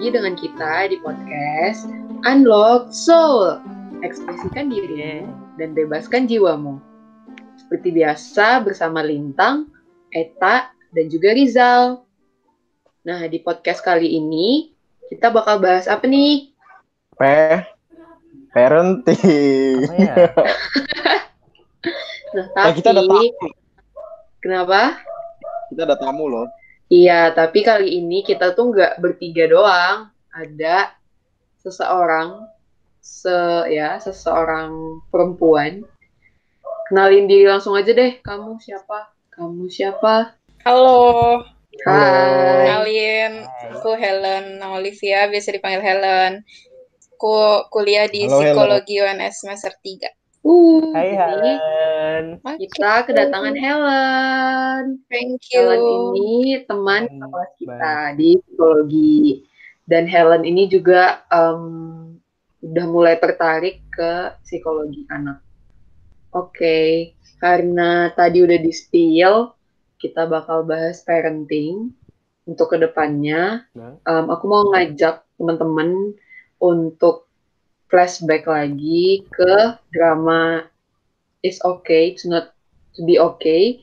lagi dengan kita di podcast Unlock Soul. Ekspresikan dirimu dan bebaskan jiwamu. Seperti biasa bersama Lintang, Eta, dan juga Rizal. Nah, di podcast kali ini kita bakal bahas apa nih? P parenting. Apa ya? Nah, Eh, tapi kita ada tamu. kenapa? Kita ada tamu loh. Iya, tapi kali ini kita tuh nggak bertiga doang. Ada seseorang, se ya seseorang perempuan. Kenalin diri langsung aja deh. Kamu siapa? Kamu siapa? Halo, Hai. kenalin aku Helen nama Olivia, biasa dipanggil Helen. Aku kuliah di Halo, Helen. Psikologi UNS semester 3. Uh, Hai jadi Helen. kita kedatangan Helen. Thank you. Helen ini teman Hmm, kelas kita di psikologi. Dan Helen ini juga em, udah mulai tertarik ke psikologi anak. Oke, karena tadi udah di spill, kita bakal bahas parenting untuk ke depannya. Em, aku mau ngajak teman-teman untuk flashback lagi ke drama It's Okay, It's Not to Be Okay.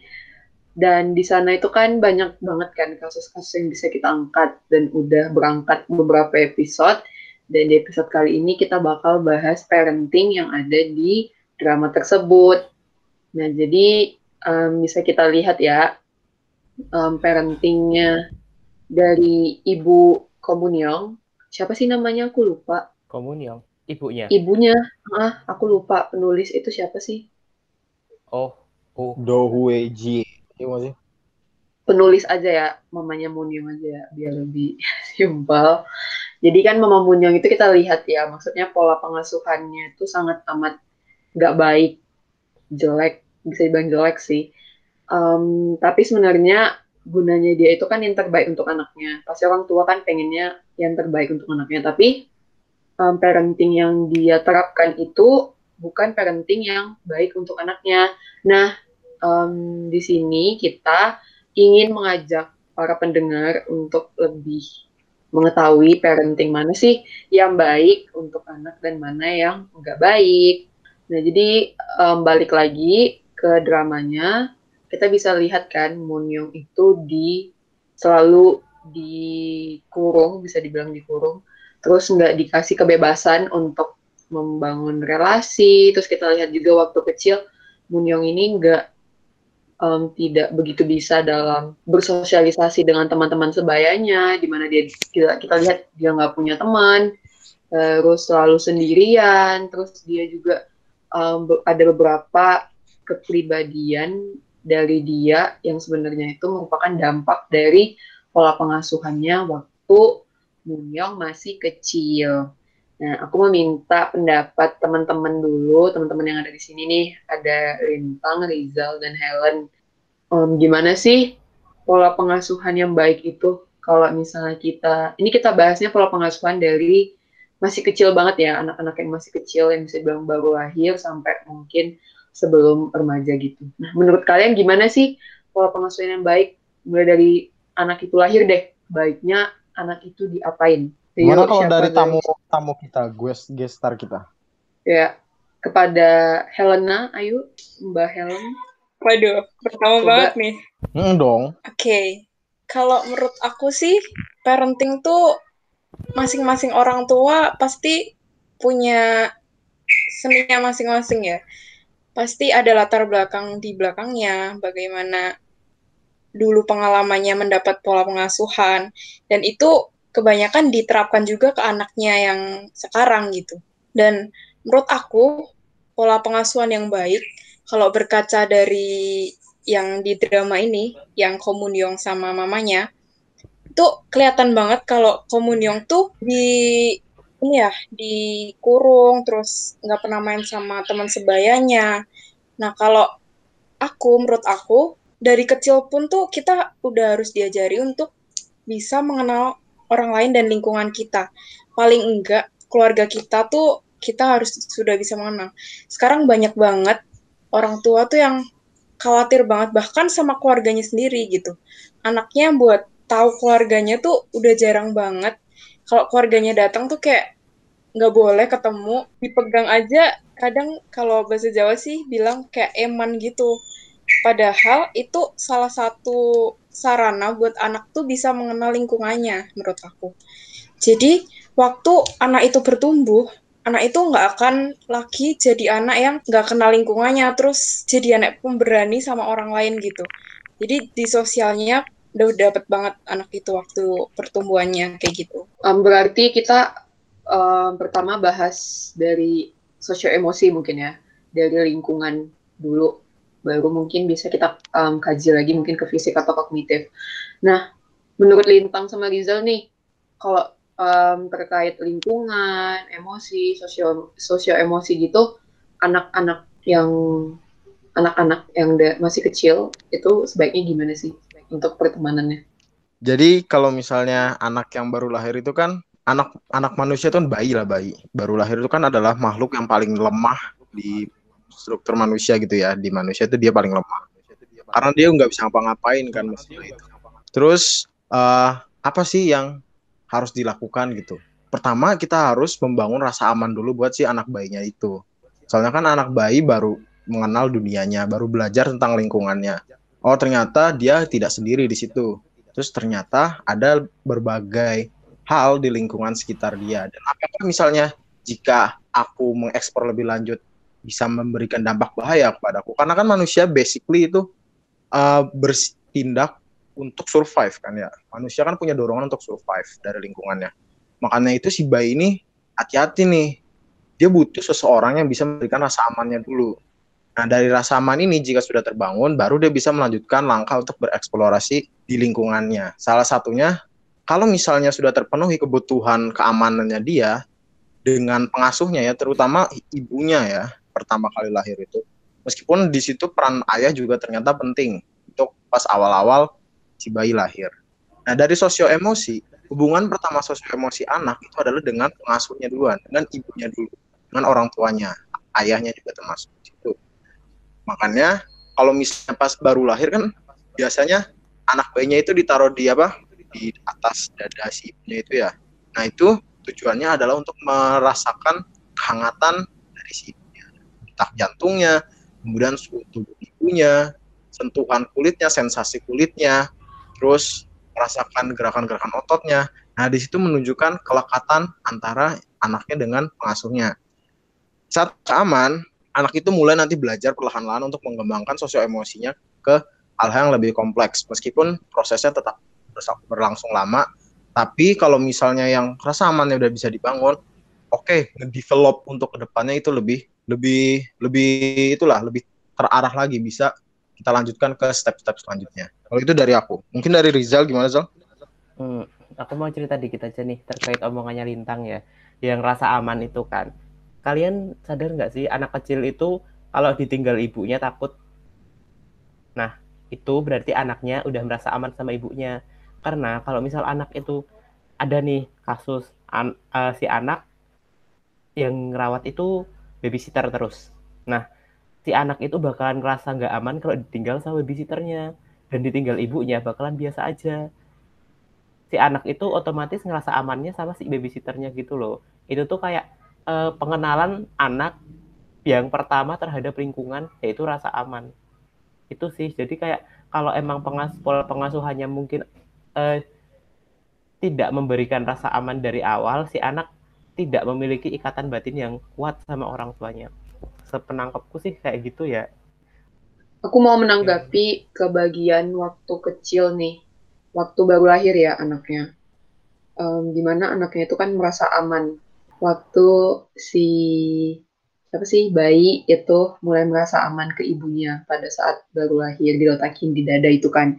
Dan di sana itu kan banyak banget kan kasus-kasus yang bisa kita angkat dan udah berangkat beberapa episode. Dan di episode kali ini kita bakal bahas parenting yang ada di drama tersebut. Nah, jadi em, bisa kita lihat ya em, parentingnya dari Ibu Komunyong. Siapa sih namanya? Aku lupa. Komunyong. Ibunya. Ibunya, ah, aku lupa penulis itu siapa sih? Oh. Oh. Do Hue Ji. Iya masih. Penulis aja ya, mamanya Munyong aja ya, biar lebih simpel. Jadi kan Mama Munyong itu kita lihat ya, maksudnya pola pengasuhannya itu sangat amat nggak baik, jelek, bisa dibilang jelek sih. Em, tapi sebenarnya gunanya dia itu kan yang terbaik untuk anaknya. Pasti orang tua kan pengennya yang terbaik untuk anaknya, tapi em, parenting yang dia terapkan itu bukan parenting yang baik untuk anaknya. Nah, em, di sini kita ingin mengajak para pendengar untuk lebih mengetahui parenting mana sih yang baik untuk anak dan mana yang enggak baik. Nah, jadi em, balik lagi ke dramanya, kita bisa lihat kan Moon itu di selalu dikurung, bisa dibilang dikurung, terus nggak dikasih kebebasan untuk membangun relasi. Terus kita lihat juga waktu kecil Moon ini nggak em, tidak begitu bisa dalam bersosialisasi dengan teman-teman sebayanya, di mana dia kita, kita lihat dia nggak punya teman, terus selalu sendirian, terus dia juga be- ada beberapa kepribadian dari dia yang sebenarnya itu merupakan dampak dari pola pengasuhannya waktu Munyong masih kecil. Nah, aku mau minta pendapat teman-teman dulu, teman-teman yang ada di sini nih, ada Lintang, Rizal, dan Helen. Em, gimana sih pola pengasuhan yang baik itu? Kalau misalnya kita, ini kita bahasnya pola pengasuhan dari masih kecil banget ya, anak-anak yang masih kecil yang bisa dibilang baru lahir sampai mungkin sebelum remaja gitu. Nah, menurut kalian gimana sih pola pengasuhan yang baik? Mulai dari anak itu lahir deh, baiknya anak itu diapain? Gimana Yuk, kalau siapa dari guys? tamu tamu kita, guest guest star kita? Ya, kepada Helena, ayo Mbak Helen. Waduh, pertama Coba. banget nih. Hmm, dong. Oke, kalau menurut aku sih, parenting tuh masing-masing orang tua pasti punya seninya masing-masing ya. Pasti ada latar belakang di belakangnya, bagaimana dulu pengalamannya mendapat pola pengasuhan, dan itu kebanyakan diterapkan juga ke anaknya yang sekarang gitu. Dan menurut aku, pola pengasuhan yang baik, kalau berkaca dari yang di drama ini, yang Komunyong sama mamanya, itu kelihatan banget kalau Komunyong tuh di ini ya dikurung terus nggak pernah main sama teman sebayanya. Nah kalau aku menurut aku dari kecil pun tuh kita udah harus diajari untuk bisa mengenal orang lain dan lingkungan kita. Paling enggak keluarga kita tuh kita harus sudah bisa mengenal. Sekarang banyak banget orang tua tuh yang khawatir banget bahkan sama keluarganya sendiri gitu. Anaknya buat tahu keluarganya tuh udah jarang banget kalau keluarganya datang tuh kayak nggak boleh ketemu dipegang aja kadang kalau bahasa Jawa sih bilang kayak eman gitu padahal itu salah satu sarana buat anak tuh bisa mengenal lingkungannya menurut aku. Jadi waktu anak itu bertumbuh anak itu nggak akan lagi jadi anak yang nggak kenal lingkungannya terus jadi anak pemberani sama orang lain gitu. Jadi di sosialnya udah dapet banget anak itu waktu pertumbuhannya kayak gitu. Um, berarti kita um, pertama bahas dari sosio emosi mungkin ya, dari lingkungan dulu, baru mungkin bisa kita um, kaji lagi mungkin ke fisik atau kognitif. Nah, menurut Lintang sama Rizal nih, kalau um, terkait lingkungan, emosi, sosio sosio emosi gitu, anak-anak yang anak-anak yang masih kecil itu sebaiknya gimana sih untuk pertemanannya? Jadi kalau misalnya anak yang baru lahir itu kan anak anak manusia itu kan bayi lah bayi. Baru lahir itu kan adalah makhluk yang paling lemah di struktur manusia gitu ya. Di manusia itu dia paling lemah. Karena dia nggak bisa ngapa-ngapain kan mestinya itu. Terus eh, apa sih yang harus dilakukan gitu? Pertama kita harus membangun rasa aman dulu buat si anak bayinya itu. Soalnya kan anak bayi baru mengenal dunianya, baru belajar tentang lingkungannya. Oh ternyata dia tidak sendiri di situ. Terus ternyata ada berbagai hal di lingkungan sekitar dia. Dan apakah misalnya jika aku mengekspor lebih lanjut bisa memberikan dampak bahaya kepadaku? Karena kan manusia basically itu uh, bertindak untuk survive kan ya. Manusia kan punya dorongan untuk survive dari lingkungannya. Makanya itu si bayi ini hati-hati nih. Dia butuh seseorang yang bisa memberikan rasa amannya dulu. Nah, dari rasa aman ini jika sudah terbangun, baru dia bisa melanjutkan langkah untuk bereksplorasi di lingkungannya. Salah satunya, kalau misalnya sudah terpenuhi kebutuhan keamanannya dia dengan pengasuhnya ya, terutama ibunya ya, pertama kali lahir itu. Meskipun di situ peran ayah juga ternyata penting untuk pas awal-awal si bayi lahir. Nah, dari sosio emosi, hubungan pertama sosio emosi anak itu adalah dengan pengasuhnya duluan, dengan ibunya dulu, dengan orang tuanya, ayahnya juga termasuk situ. Makanya kalau misalnya pas baru lahir kan biasanya anak bayinya itu ditaruh di apa? di atas dada si ibunya itu ya. Nah, itu tujuannya adalah untuk merasakan kehangatan dari si Entah jantungnya, kemudian suhu tubuh ibunya, sentuhan kulitnya, sensasi kulitnya, terus merasakan gerakan-gerakan ototnya. Nah, di situ menunjukkan kelekatan antara anaknya dengan pengasuhnya. Saat aman, anak itu mulai nanti belajar perlahan-lahan untuk mengembangkan sosio emosinya ke hal-hal yang lebih kompleks. Meskipun prosesnya tetap berlangsung lama, tapi kalau misalnya yang rasa amannya udah bisa dibangun, oke, okay, nge-develop untuk ke depannya itu lebih lebih lebih itulah lebih terarah lagi bisa kita lanjutkan ke step-step selanjutnya. Kalau itu dari aku. Mungkin dari Rizal gimana Zal? Hmm, aku mau cerita dikit aja nih terkait omongannya Lintang ya, yang rasa aman itu kan. Kalian sadar nggak sih anak kecil itu kalau ditinggal ibunya takut. Nah, itu berarti anaknya udah merasa aman sama ibunya. Karena kalau misal anak itu ada nih kasus an, uh, si anak yang ngerawat itu babysitter terus. Nah, si anak itu bakalan ngerasa nggak aman kalau ditinggal sama babysitternya dan ditinggal ibunya bakalan biasa aja. Si anak itu otomatis ngerasa amannya sama si babysitternya gitu loh. Itu tuh kayak uh, pengenalan anak yang pertama terhadap lingkungan yaitu rasa aman. Itu sih. Jadi kayak kalau emang pengas pola pengasuhannya mungkin uh, tidak memberikan rasa aman dari awal, si anak tidak memiliki ikatan batin yang kuat sama orang tuanya. Sepenangkapku sih kayak gitu ya. Aku mau menanggapi ke bagian waktu kecil nih, waktu baru lahir ya anaknya. Um, di mana anaknya itu kan merasa aman. Waktu si apa sih bayi itu mulai merasa aman ke ibunya pada saat baru lahir diletakin di dada itu kan.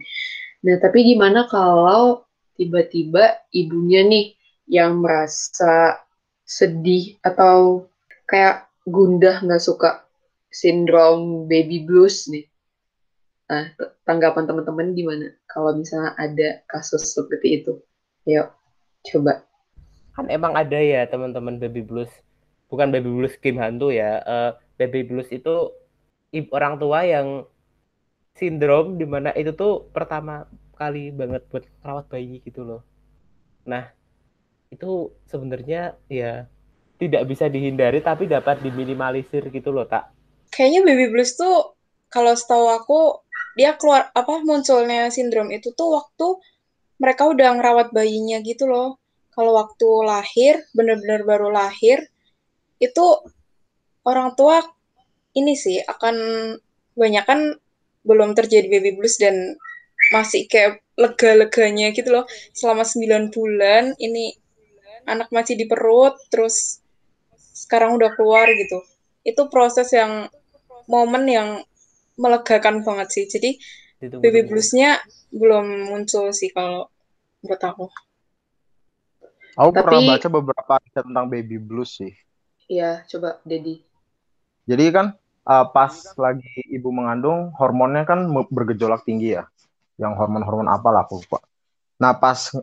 Nah tapi gimana kalau tiba-tiba ibunya nih yang merasa sedih atau kayak gundah nggak suka sindrom baby blues nih. Nah, tanggapan teman-teman gimana kalau misalnya ada kasus seperti itu? Yuk, coba. Kan emang ada ya teman-teman baby blues. Bukan baby blues game hantu ya. Uh, baby blues itu orang tua yang sindrom di mana itu tuh pertama kali banget buat rawat bayi gitu loh. Nah, itu sebenarnya ya tidak bisa dihindari tapi dapat diminimalisir gitu loh tak Kayaknya baby blues tuh kalau setahu aku dia keluar apa munculnya sindrom itu tuh waktu mereka udah ngerawat bayinya gitu loh. Kalau waktu lahir, bener-bener baru lahir, itu orang tua ini sih akan banyak kan belum terjadi baby blues dan masih kayak lega-leganya gitu loh selama 9 bulan ini anak masih di perut terus sekarang udah keluar gitu itu proses yang momen yang melegakan banget sih jadi baby bluesnya belum muncul sih kalau menurut aku Aku Tapi- pernah baca beberapa riset tentang baby blues sih. Iya, coba Dedi. Jadi kan uh, pas lagi ibu mengandung hormonnya kan bergejolak tinggi ya. Yang hormon-hormon apa lah aku lupa. Nah pas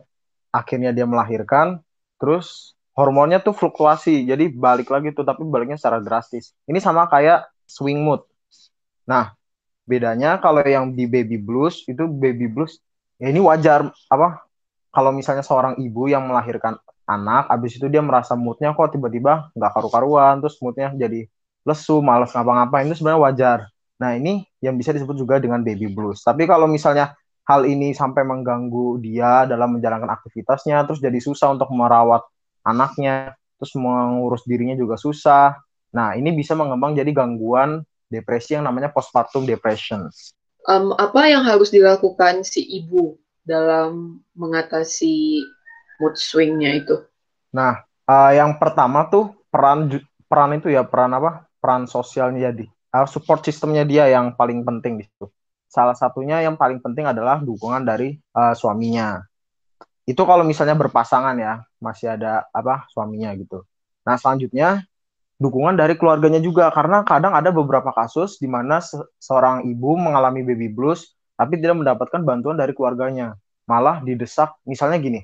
akhirnya dia melahirkan, terus hormonnya tuh fluktuasi. Jadi balik lagi tuh tapi baliknya secara drastis. Ini sama kayak swing mood. Nah bedanya kalau yang di baby blues itu baby blues ya ini wajar apa kalau misalnya seorang ibu yang melahirkan anak, abis itu dia merasa moodnya kok tiba-tiba nggak karu-karuan, terus moodnya jadi lesu, malas ngapa-ngapain itu sebenarnya wajar. Nah ini yang bisa disebut juga dengan baby blues. Tapi kalau misalnya hal ini sampai mengganggu dia dalam menjalankan aktivitasnya, terus jadi susah untuk merawat anaknya, terus mengurus dirinya juga susah. Nah ini bisa mengembang jadi gangguan depresi yang namanya postpartum depression. Em, apa yang harus dilakukan si ibu dalam mengatasi mood swingnya itu? Nah, eh, yang pertama tuh peran peran itu ya peran apa? Peran sosialnya jadi eh, support sistemnya dia yang paling penting di situ. Salah satunya yang paling penting adalah dukungan dari eh, suaminya. Itu kalau misalnya berpasangan ya, masih ada apa suaminya gitu. Nah, selanjutnya dukungan dari keluarganya juga karena kadang ada beberapa kasus di mana se- seorang ibu mengalami baby blues tapi tidak mendapatkan bantuan dari keluarganya. Malah didesak misalnya gini,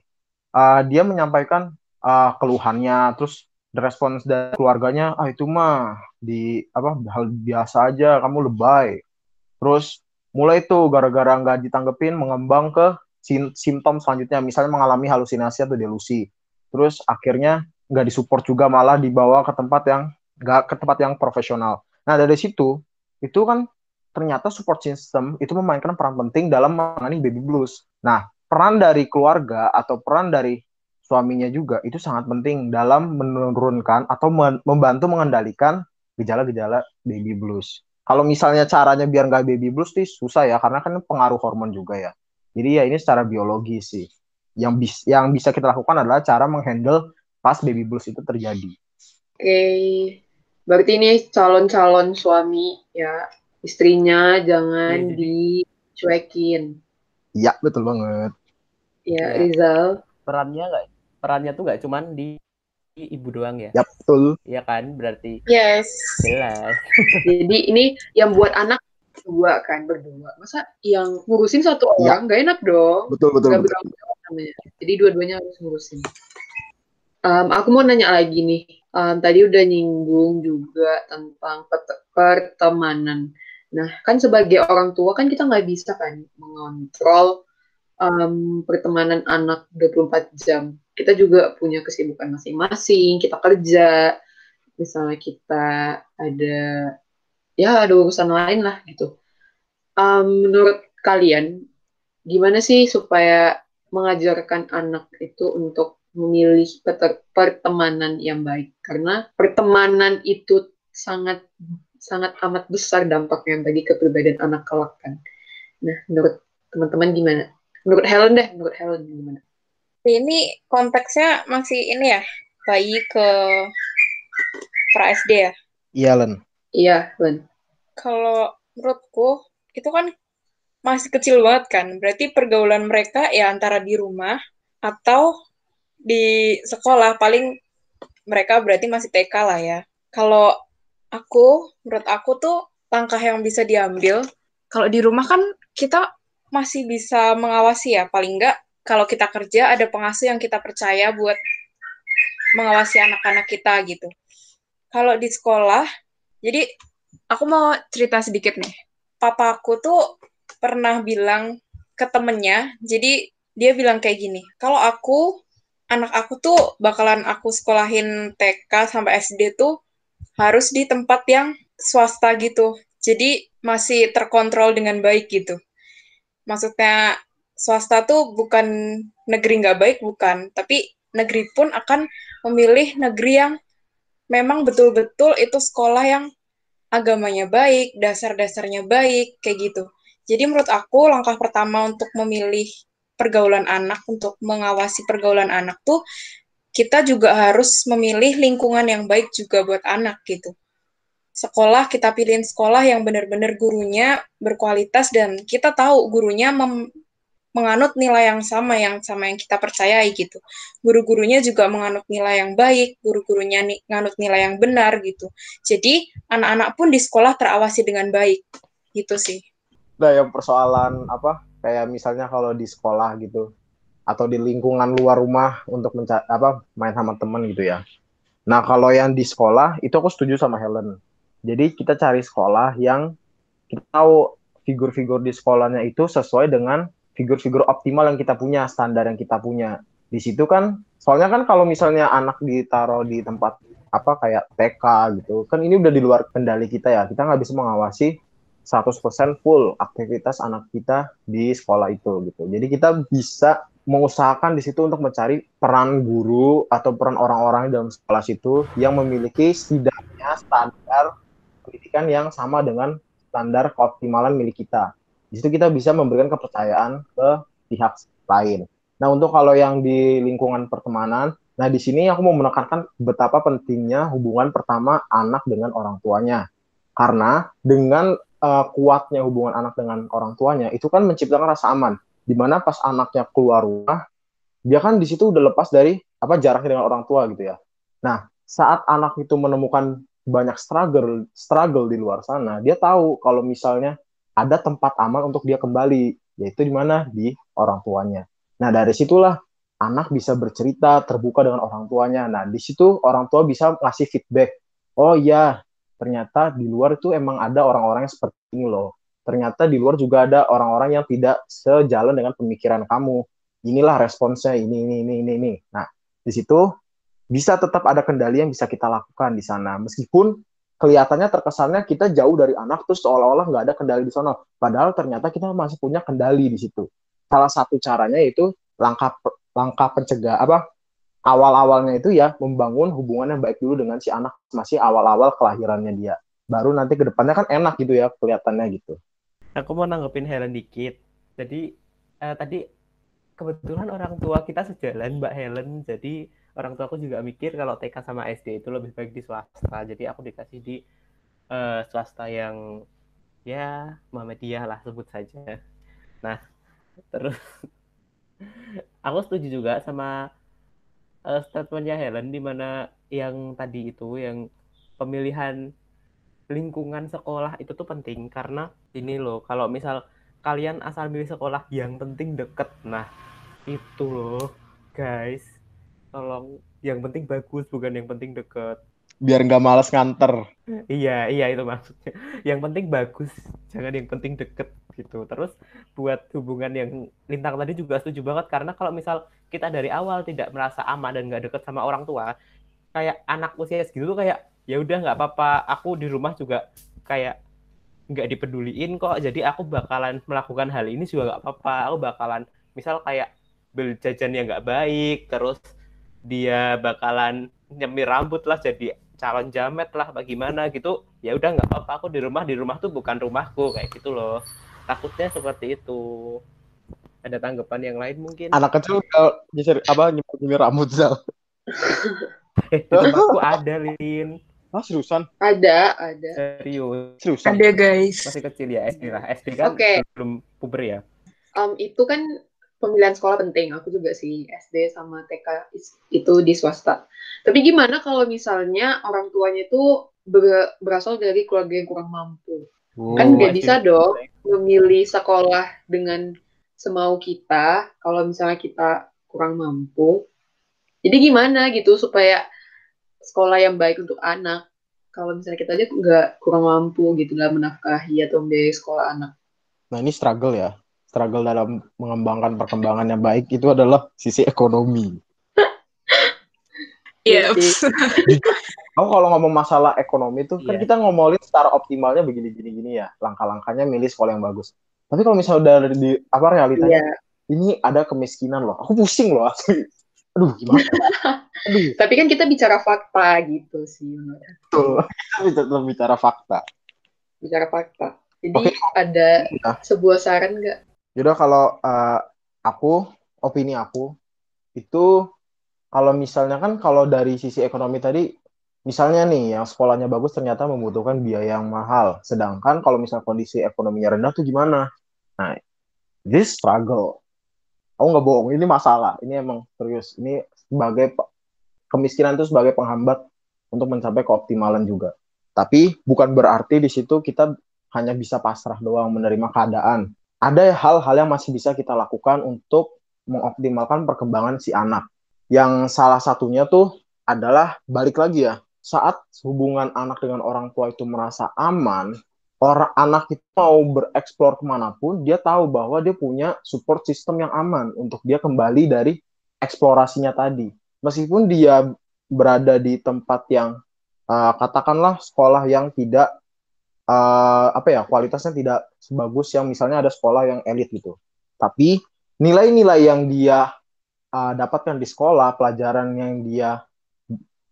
eh, dia menyampaikan uh, keluhannya terus respons dari keluarganya ah itu mah di apa hal biasa aja kamu lebay terus mulai tuh gara-gara nggak ditanggepin mengembang ke sim- simptom selanjutnya. Misalnya mengalami halusinasi atau delusi. Terus akhirnya nggak disupport juga malah dibawa ke tempat yang nggak ke tempat yang profesional. Nah dari situ itu kan ternyata support system itu memainkan peran penting dalam menangani baby blues. Nah peran dari keluarga atau peran dari suaminya juga itu sangat penting dalam menurunkan atau membantu mengendalikan gejala-gejala baby blues. Kalau misalnya caranya biar nggak baby blues sih susah ya karena kan pengaruh hormon juga ya. Jadi ya ini secara biologi sih. Yang bis yang bisa kita lakukan adalah cara menghandle pas baby blues itu terjadi. Oke, berarti ini calon-calon suami ya, istrinya jangan Iya, dicuekin. Iya betul banget. Ya, Iya. Rizal. perannya nggak perannya tuh nggak cuman di ibu doang ya Ya betul. Iya kan berarti yes jelas Jadi ini yang buat anak dua kan berdua. Masa yang ngurusin satu Iya. orang nggak enak dong? Betul betul. Nggak betul. namanya. Jadi dua-duanya harus ngurusin. Em, aku mau nanya lagi nih. Em, tadi udah nyinggung juga tentang pertemanan. Nah, kan sebagai orang tua kan kita nggak bisa kan mengontrol em, pertemanan anak 24 jam. Kita juga punya kesibukan masing-masing, kita kerja, misalnya kita ada ya ada urusan lain lah gitu. Em, menurut kalian gimana sih supaya mengajarkan anak itu untuk memilih pertemanan yang baik karena pertemanan itu sangat sangat amat besar dampaknya bagi kepribadian anak kelak kan. Nah, menurut teman-teman gimana? Menurut Helen deh, menurut Helen gimana? Ini konteksnya masih ini ya bayi ke pra SD ya Iya Len. Iya, Helen. kalau menurutku itu kan masih kecil banget kan. Berarti pergaulan mereka ya antara di rumah atau di sekolah. Paling mereka berarti masih TK lah ya. Kalau aku, menurut aku tuh langkah yang bisa diambil. Kalau di rumah kan kita masih bisa mengawasi ya. Paling enggak kalau kita kerja ada pengasuh yang kita percaya buat mengawasi anak-anak kita gitu. Kalau di sekolah, jadi aku mau cerita sedikit nih. Papa aku tuh pernah bilang ke temennya, jadi dia bilang kayak gini, kalau aku anak aku tuh bakalan aku sekolahin TK sampai SD tuh harus di tempat yang swasta gitu. Jadi masih terkontrol dengan baik gitu. Maksudnya swasta tuh bukan negeri nggak baik, bukan. Tapi negeri pun akan memilih negeri yang memang betul-betul itu sekolah yang agamanya baik, dasar-dasarnya baik, kayak gitu. Jadi menurut aku langkah pertama untuk memilih pergaulan anak, untuk mengawasi pergaulan anak tuh kita juga harus memilih lingkungan yang baik juga buat anak gitu. Sekolah kita pilihin sekolah yang benar-benar gurunya berkualitas dan kita tahu gurunya menganut nilai yang sama yang sama yang kita percayai gitu. Guru-gurunya juga menganut nilai yang baik, guru-gurunya menganut nilai yang benar gitu. Jadi anak-anak pun di sekolah terawasi dengan baik gitu sih. Nah, yang persoalan apa kayak misalnya kalau di sekolah gitu atau di lingkungan luar rumah untuk mencari apa main sama teman gitu ya. Nah, kalau yang di sekolah itu aku setuju sama Helen. Jadi kita cari sekolah yang kita tahu figur-figur di sekolahnya itu sesuai dengan figur-figur optimal yang kita punya, standar yang kita punya. Di situ kan, soalnya kan kalau misalnya anak ditaruh di tempat apa kayak TK gitu, kan ini udah di luar kendali kita ya. Kita nggak bisa mengawasi 100% full aktivitas anak kita di sekolah itu gitu. Jadi kita bisa mengusahakan di situ untuk mencari peran guru atau peran orang-orang dalam sekolah situ yang memiliki setidaknya standar pendidikan yang sama dengan standar keoptimalan milik kita di situ kita bisa memberikan kepercayaan ke pihak lain. Nah, untuk kalau yang di lingkungan pertemanan, nah di sini aku mau menekankan betapa pentingnya hubungan pertama anak dengan orang tuanya. Karena dengan uh, kuatnya hubungan anak dengan orang tuanya, itu kan menciptakan rasa aman. Di mana pas anaknya keluar rumah, dia kan di situ udah lepas dari apa jaraknya dengan orang tua gitu ya. Nah, saat anak itu menemukan banyak struggle struggle di luar sana, dia tahu kalau misalnya ada tempat aman untuk dia kembali, yaitu di mana? Di orang tuanya. Nah, dari situlah anak bisa bercerita terbuka dengan orang tuanya. Nah, di situ orang tua bisa ngasih feedback. Oh iya, ternyata di luar itu emang ada orang-orang yang seperti ini loh. Ternyata di luar juga ada orang-orang yang tidak sejalan dengan pemikiran kamu. Inilah responsnya, ini, ini, ini, ini, ini. Nah, di situ bisa tetap ada kendali yang bisa kita lakukan di sana. Meskipun kelihatannya terkesannya kita jauh dari anak terus seolah-olah nggak ada kendali di sana. Padahal ternyata kita masih punya kendali di situ. Salah satu caranya itu langkah langkah pencegah apa awal-awalnya itu ya membangun hubungan yang baik dulu dengan si anak masih awal-awal kelahirannya dia. Baru nanti ke depannya kan enak gitu ya kelihatannya gitu. Aku mau nanggepin Helen dikit. Jadi eh, tadi kebetulan orang tua kita sejalan Mbak Helen. Jadi orang tua aku juga mikir kalau TK sama SD itu lebih baik di swasta. Jadi aku dikasih di uh, swasta yang ya Muhammadiyah lah sebut saja. Nah terus aku setuju juga sama uh, statementnya Helen di mana yang tadi itu yang pemilihan lingkungan sekolah itu tuh penting. Karena ini loh kalau misal kalian asal milih sekolah yang penting deket. Nah itu loh guys tolong. Yang penting bagus bukan yang penting deket. Biar nggak males nganter. Iya iya itu maksudnya. Yang penting bagus jangan yang penting deket gitu. Terus buat hubungan yang lintang tadi juga setuju banget karena kalau misal kita dari awal tidak merasa aman dan nggak deket sama orang tua kayak anak usia segitu tuh kayak ya udah nggak apa-apa. Aku di rumah juga kayak nggak dipeduliin kok. Jadi aku bakalan melakukan hal ini juga nggak apa-apa. Aku bakalan misal kayak beli jajan yang nggak baik terus dia bakalan nyemir rambut lah jadi calon jamet lah bagaimana gitu ya udah nggak apa-apa aku di rumah di rumah tuh bukan rumahku kayak gitu loh takutnya seperti itu ada tanggapan yang lain mungkin anak kecil udah nyisir apa nyemir, nyemir rambut sel eh di rumahku ada lin Ah, seriusan? Ada, ada. Serius. Seriusan? Ada guys. Masih kecil ya SD lah. SD kan okay. belum puber ya. Um, itu kan pemilihan sekolah penting. Aku juga sih SD sama TK itu di swasta. Tapi gimana kalau misalnya orang tuanya itu ber berasal dari keluarga yang kurang mampu? Oh, kan nggak bisa dong memilih sekolah dengan semau kita kalau misalnya kita kurang mampu. Jadi gimana gitu supaya sekolah yang baik untuk anak kalau misalnya kita aja nggak kurang mampu gitu dalam menafkahi atau membiayai sekolah anak. Nah ini struggle ya struggle dalam mengembangkan perkembangan yang baik itu adalah sisi ekonomi. Iya. sih. Aku kalau ngomong masalah ekonomi tuh kan Iya. kita ngomongin secara optimalnya begini gini gini ya, langkah-langkahnya milih sekolah yang bagus. Tapi kalau misalnya dari di apa realitanya Iya. ini ada kemiskinan loh. Aku pusing loh asli. Aduh, gimana? Aduh, Tapi kan kita bicara fakta gitu sih. betul. Kita bicara fakta. Bicara fakta. Jadi Oke. ada Udah. sebuah saran nggak? Yaudah kalau eh, aku, opini aku itu kalau misalnya kan kalau dari sisi ekonomi tadi, misalnya nih yang sekolahnya bagus ternyata membutuhkan biaya yang mahal. Sedangkan kalau misalnya kondisi ekonominya rendah tuh gimana? Nah, this struggle. Aku nggak bohong, ini masalah. Ini emang serius. Ini sebagai kemiskinan itu sebagai penghambat untuk mencapai keoptimalan juga. Tapi bukan berarti di situ kita hanya bisa pasrah doang menerima keadaan ada hal-hal yang masih bisa kita lakukan untuk mengoptimalkan perkembangan si anak. Yang salah satunya tuh adalah balik lagi ya, saat hubungan anak dengan orang tua itu merasa aman, orang anak itu mau bereksplor ke mana pun, dia tahu bahwa dia punya support system yang aman untuk dia kembali dari eksplorasinya tadi. Meskipun dia berada di tempat yang uh, katakanlah sekolah yang tidak uh, apa ya kualitasnya tidak sebagus yang misalnya ada sekolah yang elit gitu. Tapi nilai-nilai yang dia uh, dapatkan di sekolah, pelajaran yang dia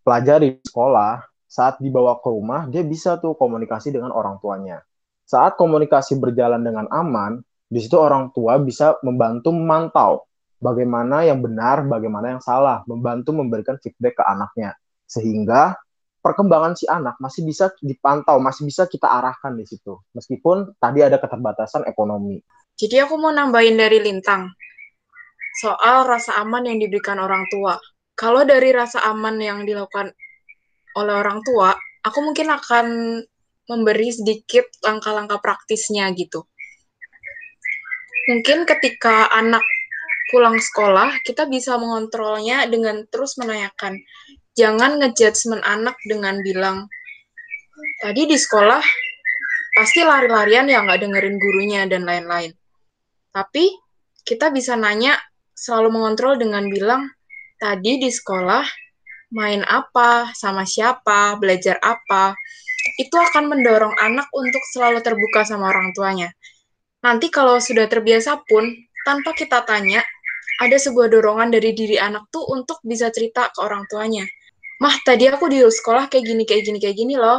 pelajari di sekolah, saat dibawa ke rumah dia bisa tuh komunikasi dengan orang tuanya. Saat komunikasi berjalan dengan aman, di situ orang tua bisa membantu memantau bagaimana yang benar, bagaimana yang salah, membantu memberikan feedback ke anaknya. Sehingga perkembangan si anak masih bisa dipantau, masih bisa kita arahkan di situ. Meskipun tadi ada keterbatasan ekonomi. Jadi aku mau nambahin dari Lintang. Soal rasa aman yang diberikan orang tua. Kalau dari rasa aman yang dilakukan oleh orang tua, aku mungkin akan memberi sedikit langkah-langkah praktisnya gitu. Mungkin ketika anak pulang sekolah, kita bisa mengontrolnya dengan terus menanyakan. Jangan ngejudgment anak dengan bilang, tadi di sekolah pasti lari-larian ya nggak dengerin gurunya dan lain-lain. Tapi kita bisa nanya, selalu mengontrol dengan bilang, tadi di sekolah main apa, sama siapa, belajar apa. Itu akan mendorong anak untuk selalu terbuka sama orang tuanya. Nanti kalau sudah terbiasa pun, tanpa kita tanya, ada sebuah dorongan dari diri anak tuh untuk bisa cerita ke orang tuanya. Mah, tadi aku di sekolah kayak gini, kayak gini, kayak gini loh.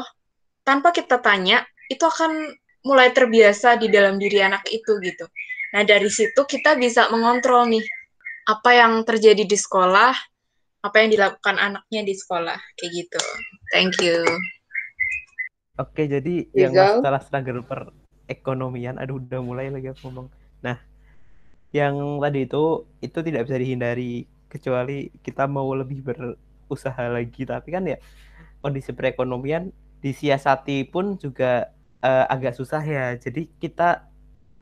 Tanpa kita tanya, itu akan mulai terbiasa di dalam diri anak itu gitu. Nah, dari situ kita bisa mengontrol nih apa yang terjadi di sekolah, apa yang dilakukan anaknya di sekolah, kayak gitu. Thank you. Oke, jadi yang masalah struggle perekonomian, aduh udah mulai lagi aku ngomong. Nah, yang tadi itu itu tidak bisa dihindari kecuali kita mau lebih berusaha lagi. Tapi kan ya kondisi perekonomian disiasati pun juga eh, agak susah ya. Jadi kita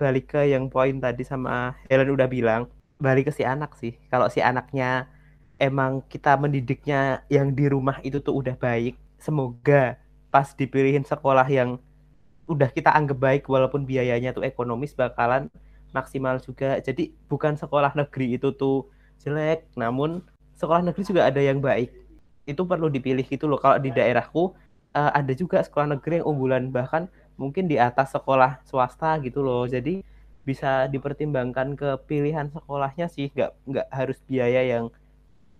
balik ke yang poin tadi sama Helen udah bilang, balik ke si anak sih. Kalau si anaknya emang kita mendidiknya yang di rumah itu tuh udah baik, semoga pas dipilihin sekolah yang udah kita anggap baik walaupun biayanya tuh ekonomis bakalan maksimal juga. Jadi bukan sekolah negeri itu tuh jelek, namun sekolah negeri juga ada yang baik. Itu perlu dipilih gitu loh. Kalau di daerahku eh, ada juga sekolah negeri yang unggulan bahkan mungkin di atas sekolah swasta gitu loh. Jadi bisa dipertimbangkan ke pilihan sekolahnya sih, nggak nggak harus biaya yang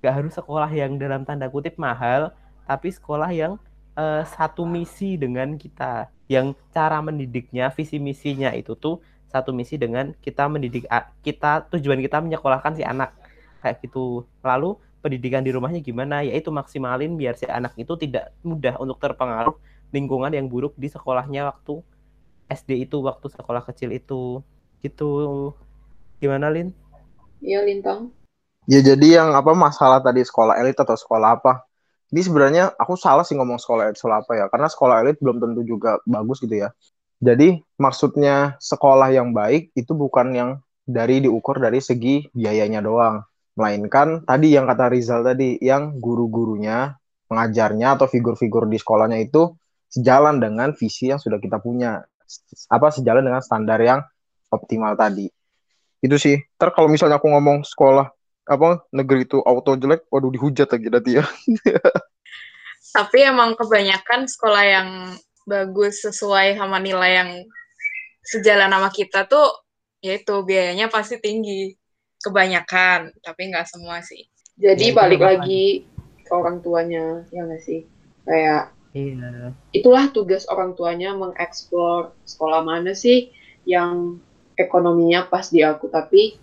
nggak harus sekolah yang dalam tanda kutip mahal, tapi sekolah yang eh, satu misi dengan kita, yang cara mendidiknya, visi misinya itu tuh satu misi dengan kita mendidik kita tujuan kita menyekolahkan si anak kayak gitu. Lalu pendidikan di rumahnya gimana? Yaitu maksimalin biar si anak itu tidak mudah untuk terpengaruh lingkungan yang buruk di sekolahnya waktu SD itu, waktu sekolah kecil itu. Gitu. Gimana, Lin? Iya, Lintang. Ya jadi yang apa masalah tadi sekolah elit atau sekolah apa? Ini sebenarnya aku salah sih ngomong sekolah elit sekolah apa ya, karena sekolah elit belum tentu juga bagus gitu ya. Jadi maksudnya sekolah yang baik itu bukan yang dari diukur dari segi biayanya doang, melainkan tadi yang kata Rizal tadi, yang guru-gurunya, pengajarnya atau figur-figur di sekolahnya itu sejalan dengan visi yang sudah kita punya, apa sejalan dengan standar yang optimal tadi. Itu sih. Ntar kalau misalnya aku ngomong sekolah apa negeri itu auto jelek, waduh dihujat lagi nanti ya. Tapi emang kebanyakan sekolah yang bagus sesuai sama nilai yang sejalan sama kita tuh yaitu biayanya pasti tinggi. Kebanyakan, tapi nggak semua sih. Jadi Ya, balik lagi ke orang tuanya, ya nggak sih? Kayak Iya. itulah tugas orang tuanya mengeksplor sekolah mana sih yang ekonominya pas di aku tapi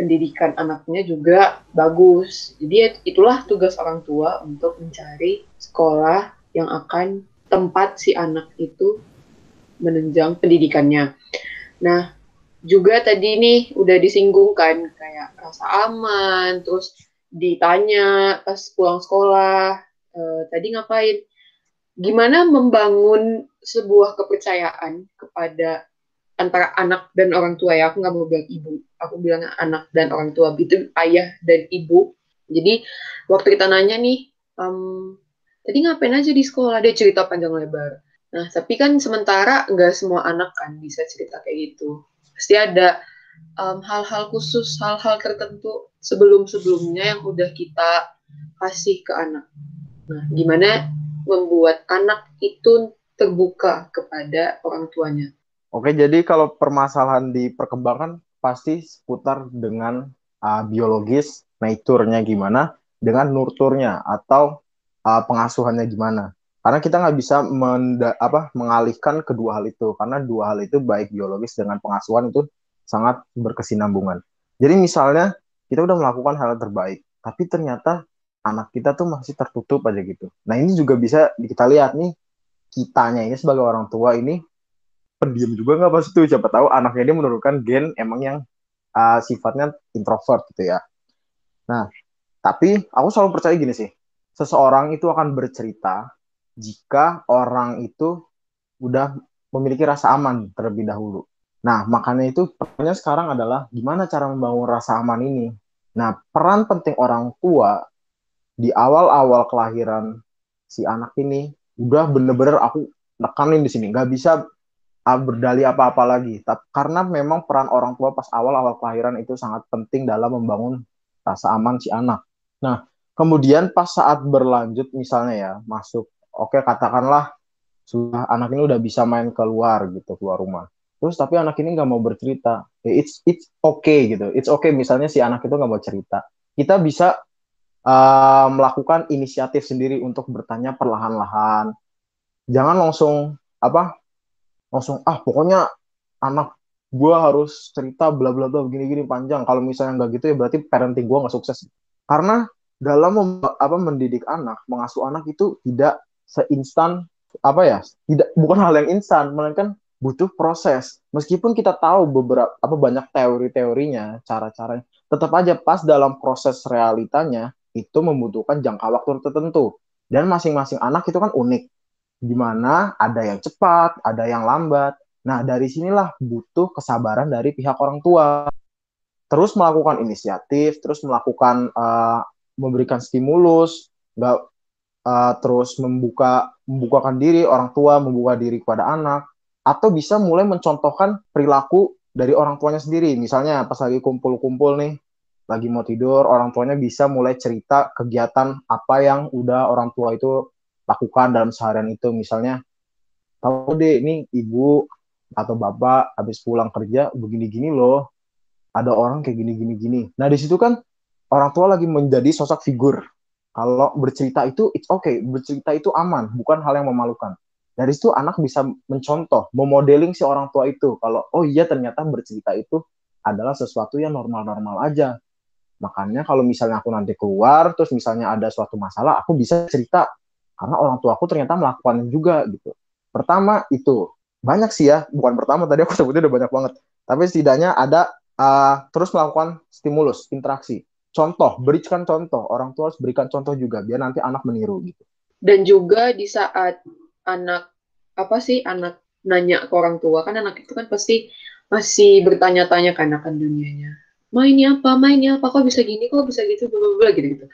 pendidikan anaknya juga bagus. Jadi itulah tugas orang tua untuk mencari sekolah yang akan tempat si anak itu menunjang pendidikannya. Nah, juga tadi nih udah disinggung kan kayak rasa aman, terus ditanya pas pulang sekolah, eh, tadi ngapain? gimana membangun sebuah kepercayaan kepada antara anak dan orang tua ya? Aku nggak mau bilang ibu aku bilang anak dan orang tua itu ayah dan ibu. Jadi waktu kita nanya nih em, tadi ngapain aja di sekolah? Dia cerita panjang lebar. Nah tapi kan sementara nggak semua anak kan bisa cerita kayak gitu pasti ada em, hal-hal khusus hal-hal tertentu sebelum-sebelumnya yang udah kita kasih ke anak nah gimana membuat anak itu terbuka kepada orang tuanya. Oke, jadi kalau permasalahan di perkembangan pasti seputar dengan uh, biologis, nature-nya gimana, dengan nurturnya atau uh, pengasuhannya gimana. Karena kita nggak bisa menda- apa, mengalihkan kedua hal itu, karena dua hal itu baik biologis dengan pengasuhan itu sangat berkesinambungan. Jadi misalnya kita udah melakukan hal terbaik, tapi ternyata anak kita tuh masih tertutup aja gitu. Nah ini juga bisa kita lihat nih, kitanya ini sebagai orang tua ini pendiam juga nggak pas itu siapa tahu anaknya dia menurunkan gen emang yang uh, sifatnya introvert gitu ya. Nah, tapi aku selalu percaya gini sih, seseorang itu akan bercerita jika orang itu udah memiliki rasa aman terlebih dahulu. Nah, makanya itu pertanyaannya sekarang adalah gimana cara membangun rasa aman ini. Nah, peran penting orang tua di awal-awal kelahiran si anak ini udah bener-bener aku nekanin di sini, nggak bisa berdalih apa-apa lagi. Tapi karena memang peran orang tua pas awal-awal kelahiran itu sangat penting dalam membangun rasa aman si anak. Nah, kemudian pas saat berlanjut misalnya ya, masuk oke katakanlah sudah anak ini udah bisa main keluar gitu, keluar rumah. Terus tapi anak ini nggak mau bercerita. Eh, It's it's okay gitu. It's okay misalnya si anak itu nggak mau cerita. Kita bisa uh, melakukan inisiatif sendiri untuk bertanya perlahan-lahan. Jangan langsung apa langsung ah pokoknya anak gue harus cerita bla bla bla begini gini panjang kalau misalnya nggak gitu ya berarti parenting gue nggak sukses karena dalam apa mendidik anak mengasuh anak itu tidak seinstan apa ya tidak bukan hal yang instan melainkan butuh proses meskipun kita tahu beberapa apa banyak teori-teorinya cara-caranya tetap aja pas dalam proses realitanya itu membutuhkan jangka waktu tertentu dan masing-masing anak itu kan unik di mana ada yang cepat, ada yang lambat. Nah, dari sinilah butuh kesabaran dari pihak orang tua. Terus melakukan inisiatif, terus melakukan uh, memberikan stimulus, nggak uh, terus membuka membukakan diri orang tua, membuka diri kepada anak, atau bisa mulai mencontohkan perilaku dari orang tuanya sendiri. Misalnya pas lagi kumpul-kumpul nih, lagi mau tidur, orang tuanya bisa mulai cerita kegiatan apa yang udah orang tua itu lakukan dalam seharian itu. Misalnya tahu deh ini ibu atau bapak habis pulang kerja begini-gini loh. Ada orang kayak gini-gini gini nah di situ kan orang tua lagi menjadi sosok figur kalau bercerita itu it's okay. Bercerita itu aman bukan hal yang memalukan. Dari situ anak bisa mencontoh memodeling si orang tua itu. Kalau oh iya ternyata bercerita itu adalah sesuatu yang normal-normal aja. Makanya kalau misalnya aku nanti keluar terus misalnya ada suatu masalah aku bisa cerita. Karena orang tua aku ternyata melakukan juga gitu. Pertama itu. Banyak sih ya, bukan pertama tadi aku sebutnya udah banyak banget. Tapi setidaknya ada uh, terus melakukan stimulus, interaksi. Contoh, berikan contoh. Orang tua harus berikan contoh juga biar nanti anak meniru gitu. Dan juga di saat anak apa sih anak nanya ke orang tua kan anak itu kan pasti masih bertanya-tanya kan akan dunianya. Mainnya apa? Mainnya apa? Kok bisa gini? Kok bisa gitu? Bla bla bla gitu gitu.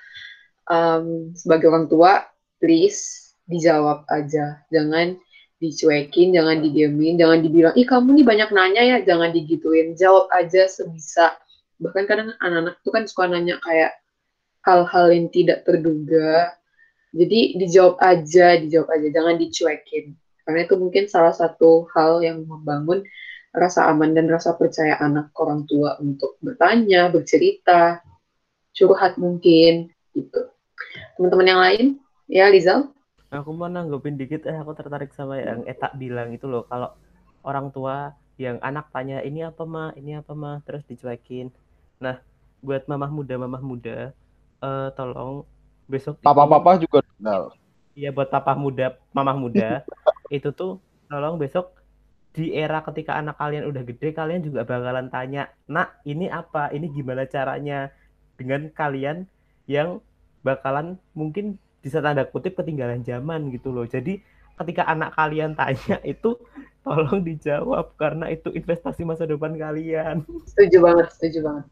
Um, sebagai orang tua please dijawab aja jangan dicuekin jangan didiemin jangan dibilang ih kamu nih banyak nanya ya jangan digituin jawab aja sebisa Bahkan kadang anak-anak tuh kan suka nanya kayak hal-hal yang tidak terduga. Jadi dijawab aja, dijawab aja, jangan dicuekin. Karena itu mungkin salah satu hal yang membangun rasa aman dan rasa percaya anak orang tua untuk bertanya, bercerita, curhat mungkin gitu. Teman-teman yang lain, ya Lizal? Aku mau nanggepin dikit, eh aku tertarik sama yang Etak bilang itu loh, kalau orang tua yang anak tanya ini apa mah, ini apa mah, terus dicuekin. Nah, buat mamah muda, mamah muda, eh tolong besok itu- Papa-papa juga kenal. Iya buat papa muda, mamah muda, itu tuh tolong besok di era ketika anak kalian udah gede, kalian juga bakalan tanya, nak ini apa, ini gimana caranya, dengan kalian yang bakalan mungkin bisa tanda kutip ketinggalan zaman gitu loh. Jadi ketika anak kalian tanya itu tolong dijawab karena itu investasi masa depan kalian. Setuju banget, setuju banget.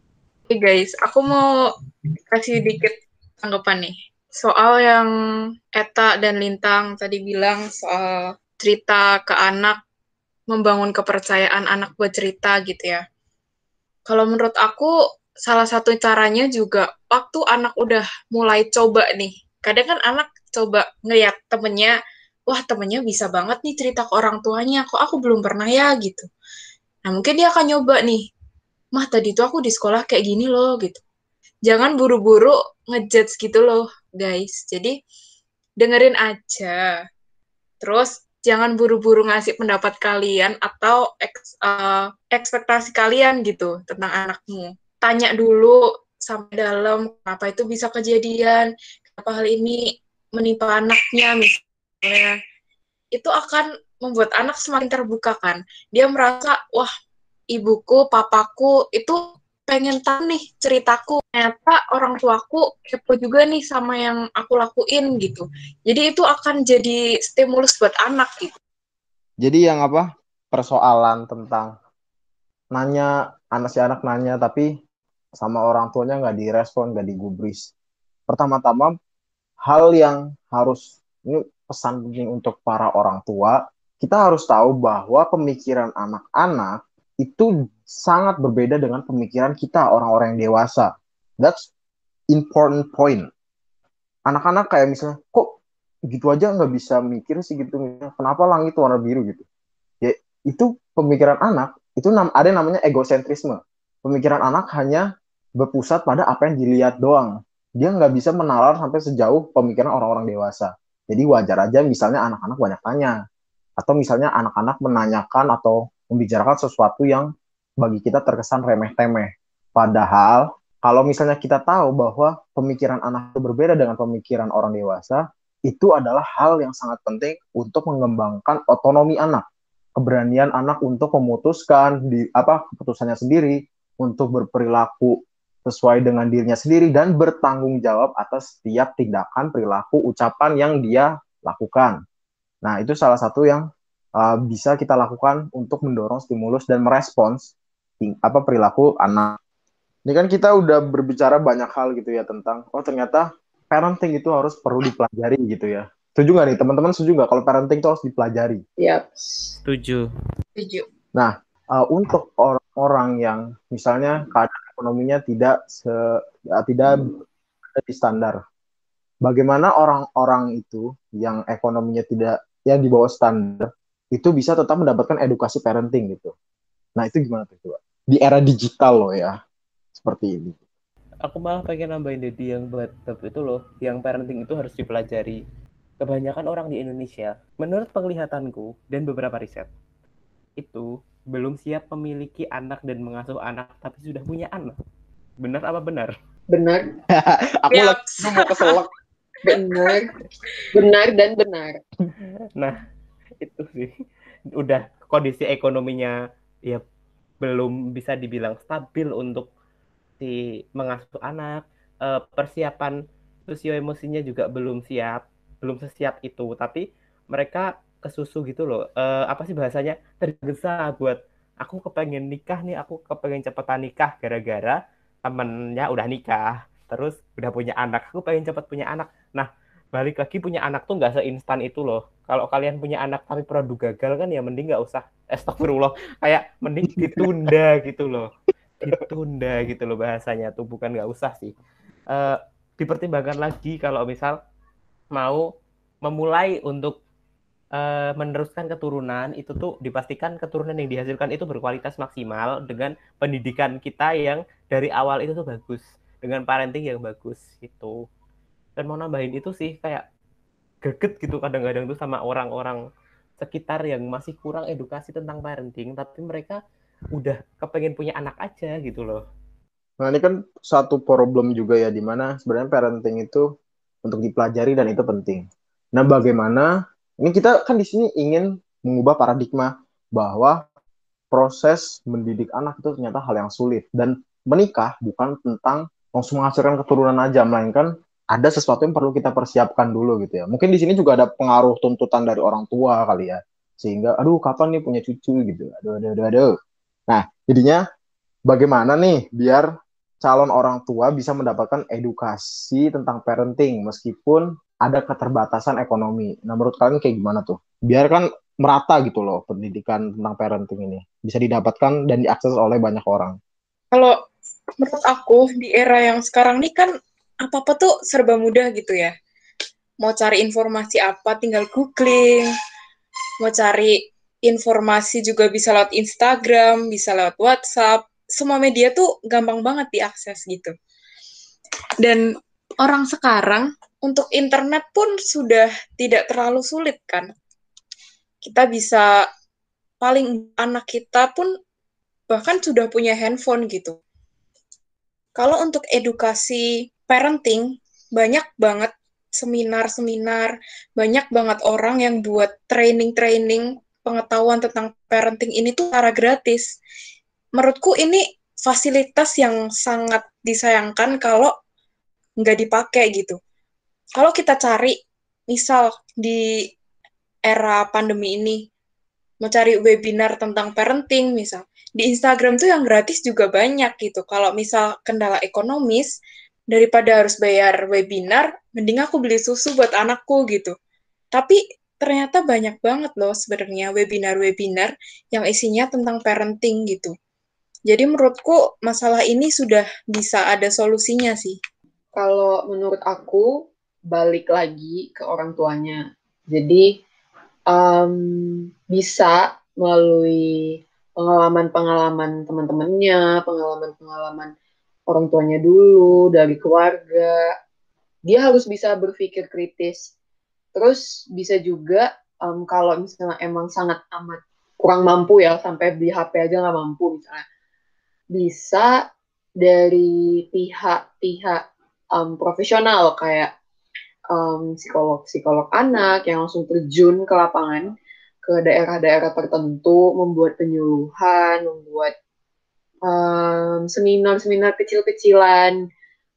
Oke guys, aku mau kasih dikit tanggapan nih. Soal yang Eta dan Lintang tadi bilang soal cerita ke anak, membangun kepercayaan anak buat cerita gitu ya. Kalau menurut aku, salah satu caranya juga waktu anak udah mulai coba nih. Kadang kan anak coba ngeliat temennya, wah temennya bisa banget nih cerita ke orang tuanya, kok aku belum pernah ya gitu. Nah mungkin dia akan nyoba nih, mah tadi tuh aku di sekolah kayak gini loh gitu. Jangan buru-buru ngejudge gitu loh guys. Jadi dengerin aja. Terus jangan buru-buru ngasih pendapat kalian atau eks- eh, ekspektasi kalian gitu tentang anakmu. Tanya dulu sampai dalam kenapa itu bisa kejadian, kenapa hal ini menimpa anaknya misalnya. Itu akan membuat anak semakin terbuka kan. Dia merasa, wah ibuku, papaku itu pengen tahu nih ceritaku. Ternyata orang tuaku kepo juga nih sama yang aku lakuin gitu. Jadi itu akan jadi stimulus buat anak gitu. Jadi yang apa? Persoalan tentang nanya anak si anak nanya tapi sama orang tuanya nggak direspon, nggak digubris. Pertama-tama hal yang harus ini pesan penting untuk para orang tua, kita harus tahu bahwa pemikiran anak-anak itu sangat berbeda dengan pemikiran kita orang-orang yang dewasa. That's important point. Anak-anak kayak misalnya, kok gitu aja nggak bisa mikir sih gitu, kenapa langit warna biru gitu. Ya itu pemikiran anak, itu ada yang namanya egosentrisme. Pemikiran anak hanya berpusat pada apa yang dilihat doang. Dia nggak bisa menalar sampai sejauh pemikiran orang-orang dewasa. Jadi wajar aja misalnya anak-anak banyak tanya. Atau misalnya anak-anak menanyakan atau membicarakan sesuatu yang bagi kita terkesan remeh-temeh. Padahal kalau misalnya kita tahu bahwa pemikiran anak itu berbeda dengan pemikiran orang dewasa, itu adalah hal yang sangat penting untuk mengembangkan otonomi anak, keberanian anak untuk memutuskan di apa keputusannya sendiri, untuk berperilaku sesuai dengan dirinya sendiri dan bertanggung jawab atas setiap tindakan, perilaku, ucapan yang dia lakukan. Nah, itu salah satu yang uh, bisa kita lakukan untuk mendorong stimulus dan merespons apa perilaku anak. Ini kan kita udah berbicara banyak hal gitu ya tentang oh ternyata parenting itu harus perlu dipelajari gitu ya. Setuju nggak nih teman-teman? Setuju nggak kalau parenting itu harus dipelajari? Yap. Setuju. Setuju. Uh, untuk orang-orang yang misalnya keadaan ekonominya tidak se ya, tidak di standar. Bagaimana orang-orang itu yang ekonominya tidak yang di bawah standar itu bisa tetap mendapatkan edukasi parenting gitu. Nah, itu gimana tuh coba? Di era digital loh ya. Seperti ini. Aku malah pengen nambahin Dedi yang buat itu loh, yang parenting itu harus dipelajari. Kebanyakan orang di Indonesia, menurut penglihatanku dan beberapa riset, itu belum siap memiliki anak dan mengasuh anak, tapi sudah punya anak. Benar apa benar? Benar, Aku lagi mau keselak. benar, benar dan benar. Nah, itu sih. Udah kondisi ekonominya ya belum bisa dibilang stabil untuk si mengasuh anak. Eh, persiapan sosio emosinya juga belum siap, belum sesiap itu. Tapi mereka kesusu gitu loh. Eh, apa sih bahasanya? Tergesa buat aku kepengen nikah nih, aku kepengen cepetan nikah gara-gara temennya udah nikah. Terus udah punya anak, aku pengen cepet punya anak. Nah, balik lagi punya anak tuh nggak seinstan itu loh. Kalau kalian punya anak tapi produk gagal kan ya mending nggak usah. Astagfirullah, kayak mending ditunda gitu loh. ditunda gitu loh bahasanya tuh bukan nggak usah sih uh, dipertimbangkan lagi kalau misal mau memulai untuk uh, meneruskan keturunan itu tuh dipastikan keturunan yang dihasilkan itu berkualitas maksimal dengan pendidikan kita yang dari awal itu tuh bagus dengan parenting yang bagus gitu dan mau nambahin itu sih kayak greget gitu kadang-kadang tuh sama orang-orang sekitar yang masih kurang edukasi tentang parenting tapi mereka udah kepengen punya anak aja gitu loh Nah ini kan satu problem juga ya, di mana sebenarnya parenting itu untuk dipelajari dan itu penting. Nah bagaimana, ini kita kan di sini ingin mengubah paradigma bahwa proses mendidik anak itu ternyata hal yang sulit. Dan menikah bukan tentang langsung menghasilkan keturunan aja, melainkan ada sesuatu yang perlu kita persiapkan dulu gitu ya. Mungkin di sini juga ada pengaruh tuntutan dari orang tua kali ya. Sehingga, aduh kapan nih punya cucu gitu. Aduh, aduh, aduh, aduh. Nah, jadinya bagaimana nih biar calon orang tua bisa mendapatkan edukasi tentang parenting meskipun ada keterbatasan ekonomi. Nah, menurut kalian kayak gimana tuh? Biar kan merata gitu loh pendidikan tentang parenting ini bisa didapatkan dan diakses oleh banyak orang. Kalau menurut aku di era yang sekarang ini kan apa-apa tuh serba mudah gitu ya. Mau cari informasi apa tinggal googling. Mau cari informasi juga bisa lewat Instagram, bisa lewat WhatsApp, semua media tuh gampang banget diakses gitu. Dan orang sekarang untuk internet pun sudah tidak terlalu sulit kan. Kita bisa paling anak kita pun bahkan sudah punya handphone gitu. Kalau untuk edukasi parenting banyak banget seminar-seminar, banyak banget orang yang buat training-training pengetahuan tentang parenting ini tuh secara gratis menurutku ini fasilitas yang sangat disayangkan kalau nggak dipakai gitu. Kalau kita cari, misal di era pandemi ini, mau cari webinar tentang parenting, misal, di Instagram tuh yang gratis juga banyak gitu. Kalau misal kendala ekonomis, daripada harus bayar webinar, mending aku beli susu buat anakku gitu. Tapi ternyata banyak banget loh sebenarnya webinar-webinar yang isinya tentang parenting gitu. Jadi menurutku masalah ini sudah bisa ada solusinya sih. Kalau menurut aku balik lagi ke orang tuanya. Jadi um, bisa melalui pengalaman-pengalaman teman-temannya, pengalaman-pengalaman orang tuanya dulu dari keluarga. Dia harus bisa berpikir kritis. Terus bisa juga um, kalau misalnya emang sangat amat kurang mampu ya sampai beli HP aja nggak mampu misalnya bisa dari pihak-pihak um, profesional kayak um, psikolog psikolog anak yang langsung terjun ke lapangan ke daerah-daerah tertentu membuat penyuluhan membuat um, seminar-seminar kecil-kecilan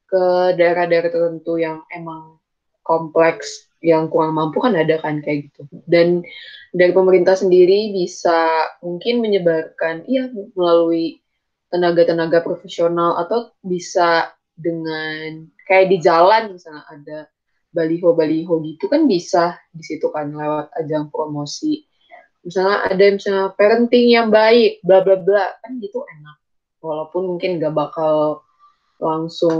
ke daerah-daerah tertentu yang emang kompleks yang kurang mampu kan ada kan kayak gitu dan dari pemerintah sendiri bisa mungkin menyebarkan iya melalui tenaga-tenaga profesional atau bisa dengan kayak di jalan misalnya ada baliho-baliho gitu kan bisa di situ kan lewat ajang promosi. Misalnya ada misalnya parenting yang baik, bla bla bla kan gitu enak. Walaupun mungkin gak bakal langsung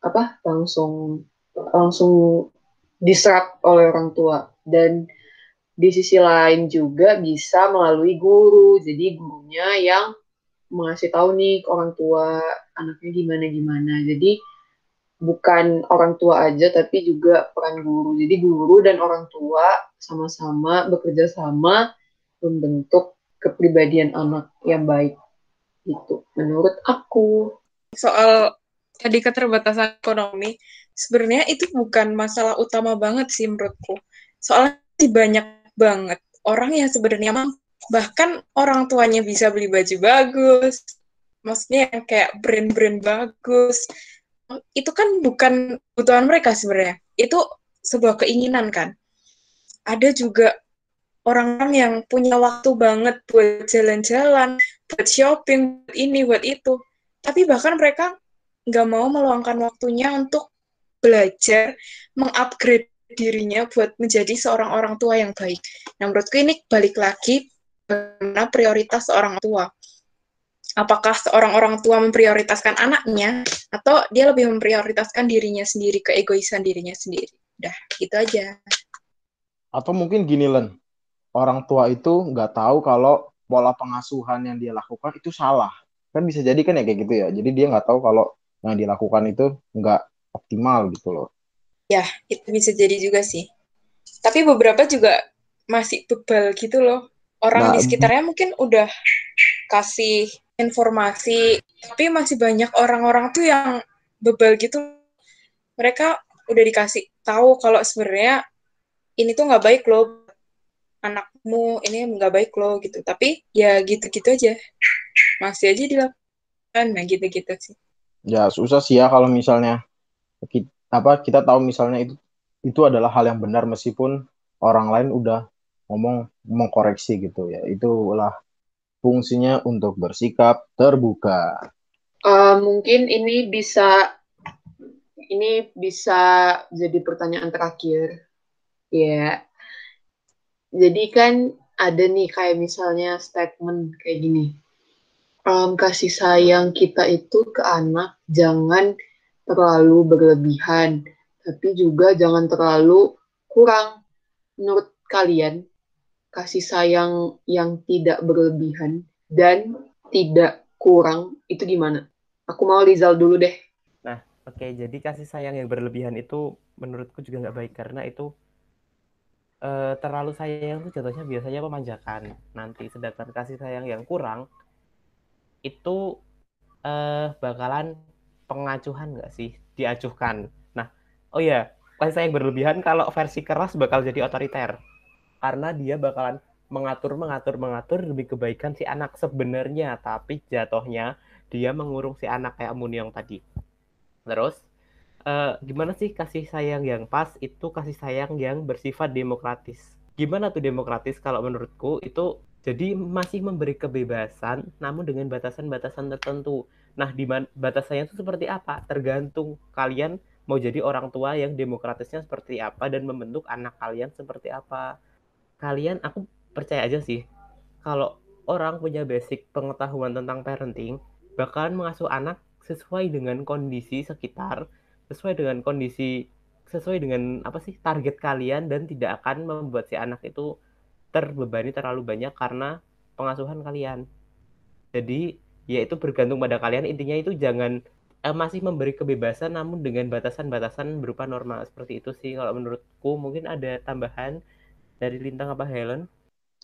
apa langsung langsung diserap oleh orang tua. Dan di sisi lain juga bisa melalui guru. Jadi gurunya yang mengasih tahu nih ke orang tua anaknya gimana gimana. Jadi bukan orang tua aja tapi juga peran guru. Jadi guru dan orang tua sama-sama bekerja sama membentuk kepribadian anak yang baik itu menurut aku. Soal tadi keterbatasan ekonomi sebenarnya itu bukan masalah utama banget sih menurutku. Soalnya banyak banget orang yang sebenarnya mampu. Bahkan orang tuanya bisa beli baju bagus maksudnya yang kayak brand-brand bagus. Itu kan bukan kebutuhan mereka sebenarnya. Itu sebuah keinginan kan. Ada juga orang-orang yang punya waktu banget buat jalan-jalan buat shopping buat ini buat itu tapi bahkan mereka nggak mau meluangkan waktunya untuk belajar mengupgrade dirinya buat menjadi seorang orang tua yang baik. Nah, menurutku ini balik lagi bagaimana prioritas orang tua. apakah seorang orang tua memprioritaskan anaknya atau dia lebih memprioritaskan dirinya sendiri keegoisan dirinya sendiri udah gitu aja Atau mungkin gini Len, orang tua itu nggak tahu kalau pola pengasuhan yang dia lakukan itu salah. Kan bisa jadi kan ya kayak gitu ya. Jadi dia nggak tahu kalau yang dilakukan itu nggak optimal gitu loh. ya itu bisa jadi juga sih tapi beberapa juga masih bebal gitu loh orang Nah, di sekitarnya mungkin udah kasih informasi tapi masih banyak orang-orang tuh yang bebal gitu mereka udah dikasih tahu kalau sebenarnya ini tuh nggak baik loh anakmu ini nggak baik loh gitu tapi ya gitu-gitu aja masih aja dilakukan nah gitu-gitu sih Ya susah sih ya kalau misalnya kita, apa kita tahu misalnya itu itu adalah hal yang benar meskipun orang lain udah ngomong mengkoreksi gitu ya. Itulah fungsinya untuk bersikap terbuka. Eh, mungkin ini bisa ini bisa jadi pertanyaan terakhir. Ya. Jadi kan ada nih kayak misalnya statement kayak gini. Em, kasih sayang kita itu ke anak jangan terlalu berlebihan, tapi juga jangan terlalu kurang. Menurut kalian, kasih sayang yang tidak berlebihan dan tidak kurang itu gimana? Aku mau Rizal dulu deh. Oke, jadi kasih sayang yang berlebihan itu menurutku juga nggak baik karena itu eh, terlalu sayang itu jatuhnya biasanya memanjakan nanti, sedangkan kasih sayang yang kurang itu eh, bakalan pengacuhan nggak sih? Diacuhkan. Nah, oh ya, kasih sayang berlebihan kalau versi keras bakal jadi otoriter karena dia bakalan mengatur, mengatur, mengatur demi kebaikan si anak sebenarnya, tapi jatuhnya dia mengurung si anak kayak Muniong tadi. Terus, eh, gimana sih kasih sayang yang pas? Itu kasih sayang yang bersifat demokratis. Gimana tuh demokratis kalau menurutku itu jadi masih memberi kebebasan namun dengan batasan-batasan tertentu. Nah, di batasannya itu seperti apa? Tergantung kalian mau jadi orang tua yang demokratisnya seperti apa dan membentuk anak kalian seperti apa. Kalian aku percaya aja sih kalau orang punya basic pengetahuan tentang parenting bakalan mengasuh anak sesuai dengan kondisi sekitar, sesuai dengan kondisi sesuai dengan apa sih target kalian dan tidak akan membuat si anak itu terbebani terlalu banyak karena pengasuhan kalian. Jadi ya itu bergantung pada kalian intinya itu jangan eh, masih memberi kebebasan namun dengan batasan-batasan berupa norma seperti itu sih kalau menurutku mungkin ada tambahan dari Lintang apa Helen?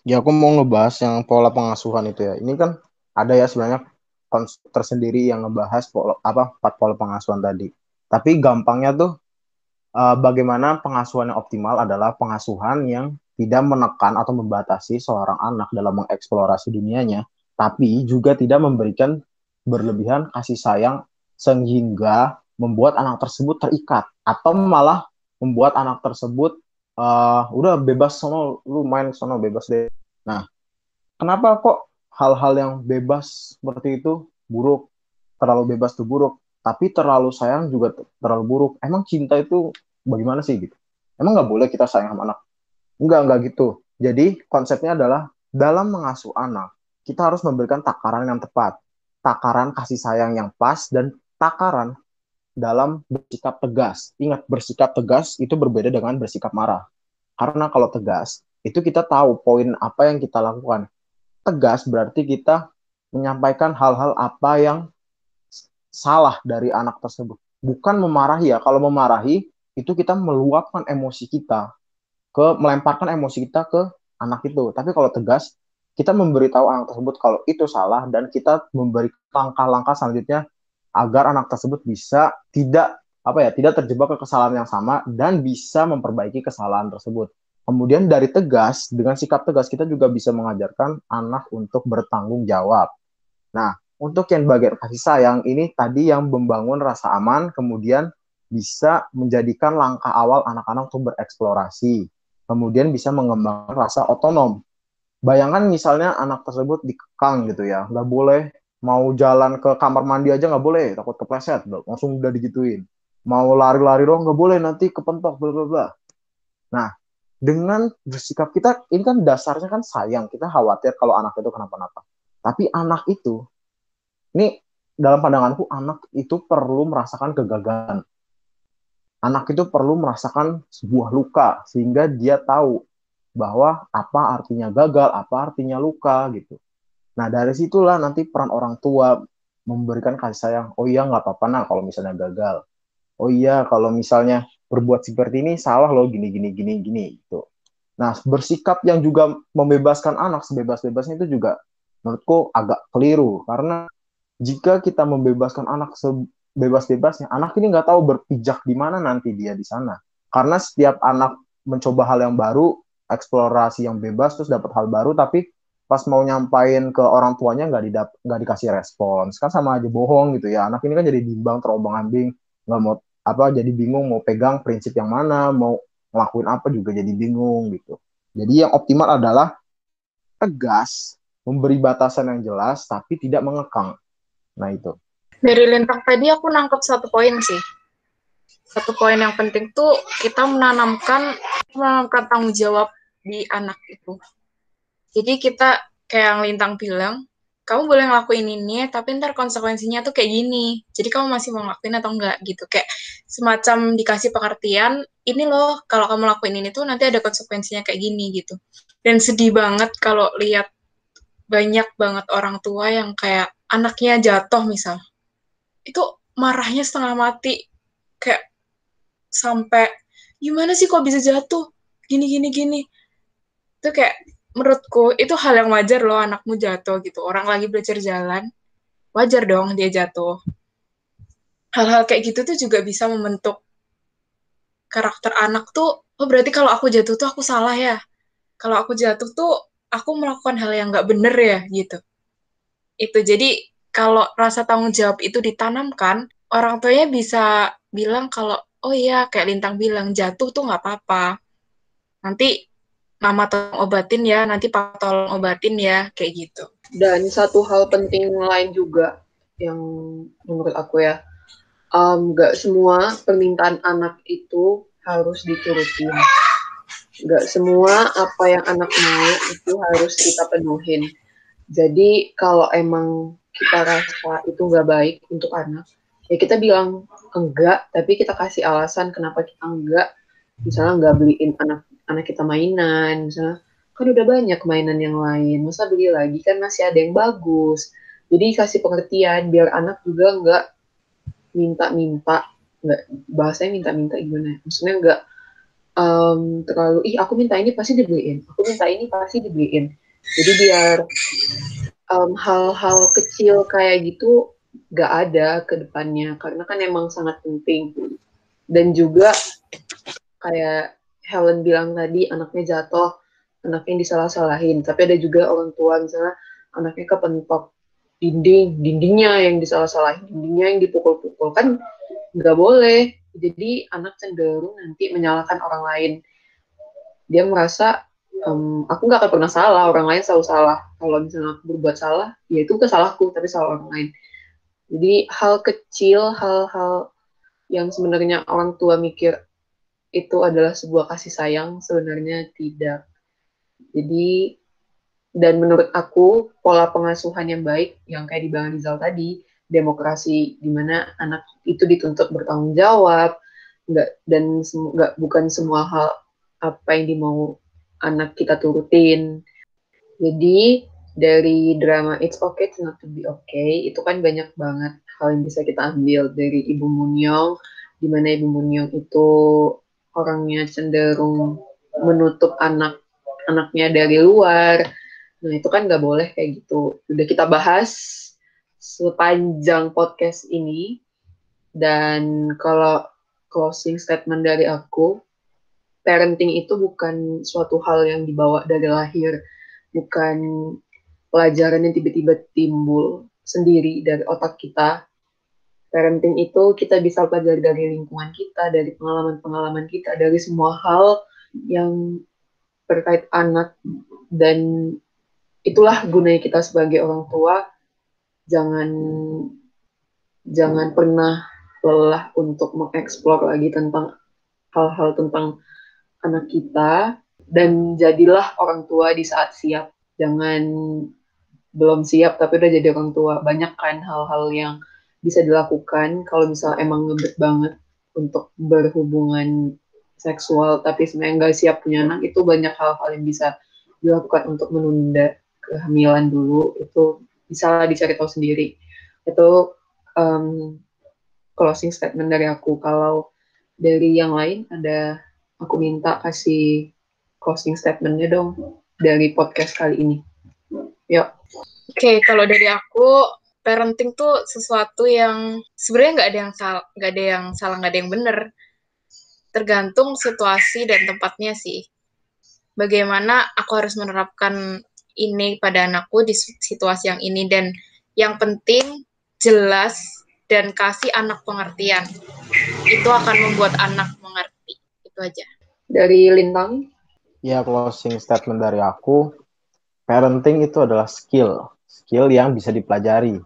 Ya aku mau ngebahas yang pola pengasuhan itu ya. Ini kan ada ya sebenarnya tersendiri yang ngebahas pola, apa empat pola pengasuhan tadi. Tapi gampangnya tuh eh, bagaimana pengasuhan yang optimal adalah pengasuhan yang tidak menekan atau membatasi seorang anak dalam mengeksplorasi dunianya, tapi juga tidak memberikan berlebihan kasih sayang sehingga membuat anak tersebut terikat atau malah membuat anak tersebut eh, udah bebas sono lu main sono bebas deh. Nah, kenapa kok hal-hal yang bebas seperti itu buruk? Terlalu bebas tuh buruk, tapi terlalu sayang juga terlalu buruk. Emang cinta itu bagaimana sih gitu? Emang nggak boleh kita sayang sama anak? Enggak, enggak gitu. Jadi konsepnya adalah dalam mengasuh anak, kita harus memberikan takaran yang tepat. Takaran kasih sayang yang pas dan takaran dalam bersikap tegas. Ingat, bersikap tegas itu berbeda dengan bersikap marah. Karena kalau tegas, itu kita tahu poin apa yang kita lakukan. Tegas berarti kita menyampaikan hal-hal apa yang salah dari anak tersebut. Bukan memarahi ya. Kalau memarahi, itu kita meluapkan emosi kita ke melemparkan emosi kita ke anak itu. Tapi kalau tegas, kita memberitahu anak tersebut kalau itu salah dan kita memberi langkah-langkah selanjutnya agar anak tersebut bisa tidak apa ya tidak terjebak ke kesalahan yang sama dan bisa memperbaiki kesalahan tersebut. Kemudian dari tegas dengan sikap tegas kita juga bisa mengajarkan anak untuk bertanggung jawab. Nah, untuk yang bagian kasih sayang ini tadi yang membangun rasa aman kemudian bisa menjadikan langkah awal anak-anak untuk bereksplorasi. Kemudian bisa mengembangkan rasa otonom. Bayangkan misalnya anak tersebut dikekang gitu ya, nggak boleh mau jalan ke kamar mandi aja nggak boleh, takut kepleset, langsung udah digituin. Mau lari-lari doang nggak boleh, nanti kepentok, bla bla bla. Nah, dengan bersikap kita, ini kan dasarnya kan sayang, kita khawatir kalau anak itu kenapa-napa. Tapi anak itu Ini dalam pandanganku anak itu perlu merasakan kegagalan. Anak itu perlu merasakan sebuah luka sehingga dia tahu bahwa apa artinya gagal, apa artinya luka gitu. Nah dari situlah nanti peran orang tua memberikan kasih sayang. Oh iya nggak apa-apa nah kalau misalnya gagal. Oh iya kalau misalnya berbuat seperti ini salah loh gini gini gini gini gitu. Nah bersikap yang juga membebaskan anak sebebas-bebasnya itu juga menurutku agak keliru karena jika kita membebaskan anak sebebas-bebasnya, anak ini nggak tahu berpijak di mana nanti dia di sana. Karena setiap anak mencoba hal yang baru, eksplorasi yang bebas, terus dapat hal baru, tapi pas mau nyampain ke orang tuanya nggak didap nggak dikasih respons. Kan sama aja bohong gitu ya. Anak ini kan jadi bimbang terombang ambing. Nggak mau apa jadi bingung mau pegang prinsip yang mana mau ngelakuin apa juga jadi bingung gitu. Jadi yang optimal adalah tegas memberi batasan yang jelas tapi tidak mengekang Nah itu. Dari lintang tadi aku nangkep satu poin sih. Satu poin yang penting tuh kita menanamkan menanamkan tanggung jawab di anak itu. Jadi kita kayak yang lintang bilang, kamu boleh ngelakuin ini, tapi ntar konsekuensinya tuh kayak gini. Jadi kamu masih mau ngelakuin atau enggak gitu. Kayak semacam dikasih pengertian, ini loh kalau kamu lakuin ini tuh nanti ada konsekuensinya kayak gini gitu. Dan sedih banget kalau lihat banyak banget orang tua yang kayak anaknya jatuh misal itu marahnya setengah mati. Kayak sampai gimana sih kok bisa jatuh? Gini gini gini. Itu kayak menurutku itu hal yang wajar loh anakmu jatuh gitu. Orang lagi belajar jalan wajar dong dia jatuh. Hal-hal kayak gitu tuh juga bisa membentuk karakter anak tuh oh berarti kalau aku jatuh tuh aku salah ya? Kalau aku jatuh tuh aku melakukan hal yang nggak bener ya? Gitu itu jadi kalau rasa tanggung jawab itu ditanamkan orang tuanya bisa bilang kalau oh iya kayak lintang bilang jatuh tuh nggak apa-apa. Nanti mama tolong obatin ya nanti papa tolong obatin ya kayak gitu. Dan satu hal penting lain juga yang menurut aku ya nggak um, semua permintaan anak itu harus diturutin nggak semua apa yang anak mau itu harus kita penuhin jadi kalau emang kita rasa itu nggak baik untuk anak, ya kita bilang enggak, tapi kita kasih alasan kenapa kita enggak. Misalnya nggak beliin anak anak kita mainan, misalnya kan udah banyak mainan yang lain, masa beli lagi kan masih ada yang bagus. Jadi kasih pengertian biar anak juga nggak minta-minta, nggak bahasanya minta-minta gimana? Ya? Maksudnya nggak um, terlalu ih aku minta ini pasti dibeliin, aku minta ini pasti dibeliin jadi biar hal-hal um, kecil kayak gitu gak ada ke depannya karena kan emang sangat penting. Dan juga kayak Helen bilang tadi anaknya jatuh anaknya disalah-salahin. Tapi ada juga orang tua misalnya anaknya kepentok dinding dindingnya yang disalah-salahin dindingnya yang dipukul-pukul. Kan nggak boleh. Jadi anak cenderung nanti menyalahkan orang lain. Dia merasa um, aku nggak akan pernah salah orang lain selalu salah. Kalau misalnya aku berbuat salah ya itu kesalahanku tapi salah orang lain. Jadi hal kecil hal-hal yang sebenarnya orang tua mikir itu adalah sebuah kasih sayang sebenarnya tidak. Jadi dan menurut aku pola pengasuhan yang baik yang kayak di Bang Rizal tadi demokrasi di mana anak itu dituntut bertanggung jawab nggak dan nggak bukan semua hal apa yang dimau anak kita turutin. Jadi dari drama It's Okay to Not to Be Okay itu kan banyak banget hal yang bisa kita ambil dari Ibu Munyong, di mana Ibu Munyong itu orangnya cenderung menutup anak anaknya dari luar. Nah itu kan nggak boleh kayak gitu. Udah kita bahas sepanjang podcast ini dan kalau closing statement dari aku parenting itu bukan suatu hal yang dibawa dari lahir, bukan pelajaran yang tiba-tiba timbul sendiri dari otak kita. Parenting itu kita bisa pelajari dari lingkungan kita, dari pengalaman-pengalaman kita, dari semua hal yang terkait anak. Dan itulah gunanya kita sebagai orang tua. Jangan jangan pernah lelah untuk mengeksplor lagi tentang hal-hal tentang anak kita dan jadilah orang tua di saat siap. Jangan belum siap tapi udah jadi orang tua. Banyak kan hal-hal yang bisa dilakukan kalau misal emang ngebet banget untuk berhubungan seksual tapi sebenarnya nggak siap punya anak itu banyak hal-hal yang bisa dilakukan untuk menunda kehamilan dulu. Itu bisa dicari tahu sendiri. Itu um, closing statement dari aku. Kalau dari yang lain ada aku minta kasih closing statementnya dong dari podcast kali ini. Yuk. Oke okay, kalau dari aku parenting tuh sesuatu yang sebenarnya nggak ada yang salah nggak ada yang salah nggak ada yang benar tergantung situasi dan tempatnya sih. Bagaimana aku harus menerapkan ini pada anakku di situasi yang ini dan yang penting jelas dan kasih anak pengertian. Itu akan membuat anak mengerti itu aja dari Lintang ya closing statement dari aku parenting itu adalah skill skill yang bisa dipelajari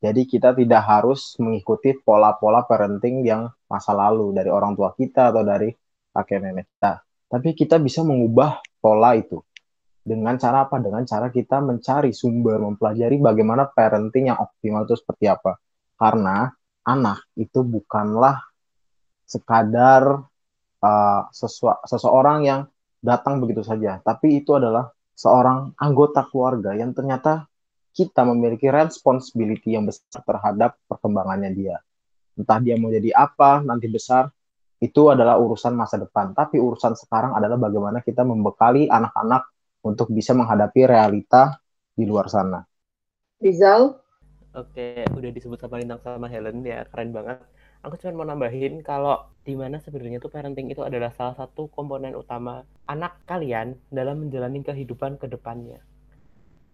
jadi kita tidak harus mengikuti pola-pola parenting yang masa lalu dari orang tua kita atau dari kakek nenek kita. Tapi kita bisa mengubah pola itu. Dengan cara apa? Dengan cara kita mencari sumber, mempelajari bagaimana parenting yang optimal itu seperti apa. Karena anak itu bukanlah sekadar uh, seseorang yang datang begitu saja, tapi itu adalah seorang anggota keluarga yang ternyata kita memiliki responsibility yang besar terhadap perkembangannya dia. Entah dia mau jadi apa nanti besar, itu adalah urusan masa depan. Tapi urusan sekarang adalah bagaimana kita membekali anak-anak untuk bisa menghadapi realita di luar sana. Rizal? Oke, udah disebut sama Lintang sama Helen ya, keren banget. Aku cuma mau nambahin kalau di mana sebenarnya tuh parenting itu adalah salah satu komponen utama anak kalian dalam menjalani kehidupan ke depannya.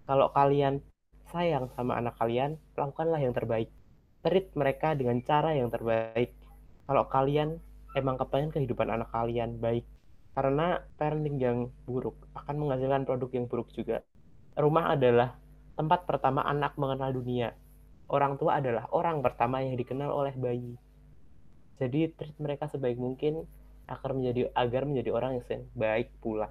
Kalau kalian sayang sama anak kalian, lakukanlah yang terbaik. Treat mereka dengan cara yang terbaik. Kalau kalian emang kepengen kehidupan anak kalian baik, karena parenting yang buruk akan menghasilkan produk yang buruk juga. Rumah adalah tempat pertama anak mengenal dunia. Orang tua adalah orang pertama yang dikenal oleh bayi. Jadi treat mereka sebaik mungkin agar menjadi agar menjadi orang yang baik pula.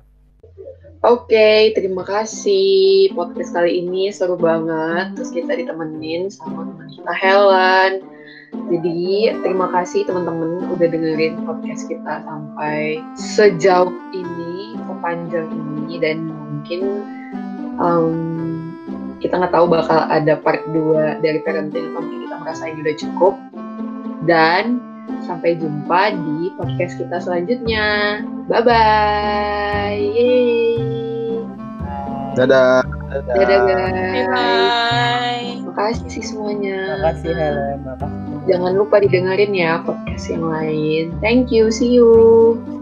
Oke, okay, terima kasih. Podcast kali ini seru banget. Terus kita ditemenin sama teman kita Helen. Jadi terima kasih teman-teman udah dengerin podcast kita sampai sejauh ini, sepanjang ini dan mungkin um, kita nggak tahu bakal ada part 2 dari parenting atau mungkin kita merasa ini udah cukup. Dan Sampai jumpa di podcast kita selanjutnya. Bye-bye. Dadah. Dadah. Dadah guys. Bye. Makasih semuanya. Makasih Helen. Makasih. Jangan lupa didengerin ya podcast yang lain. Thank you. See you.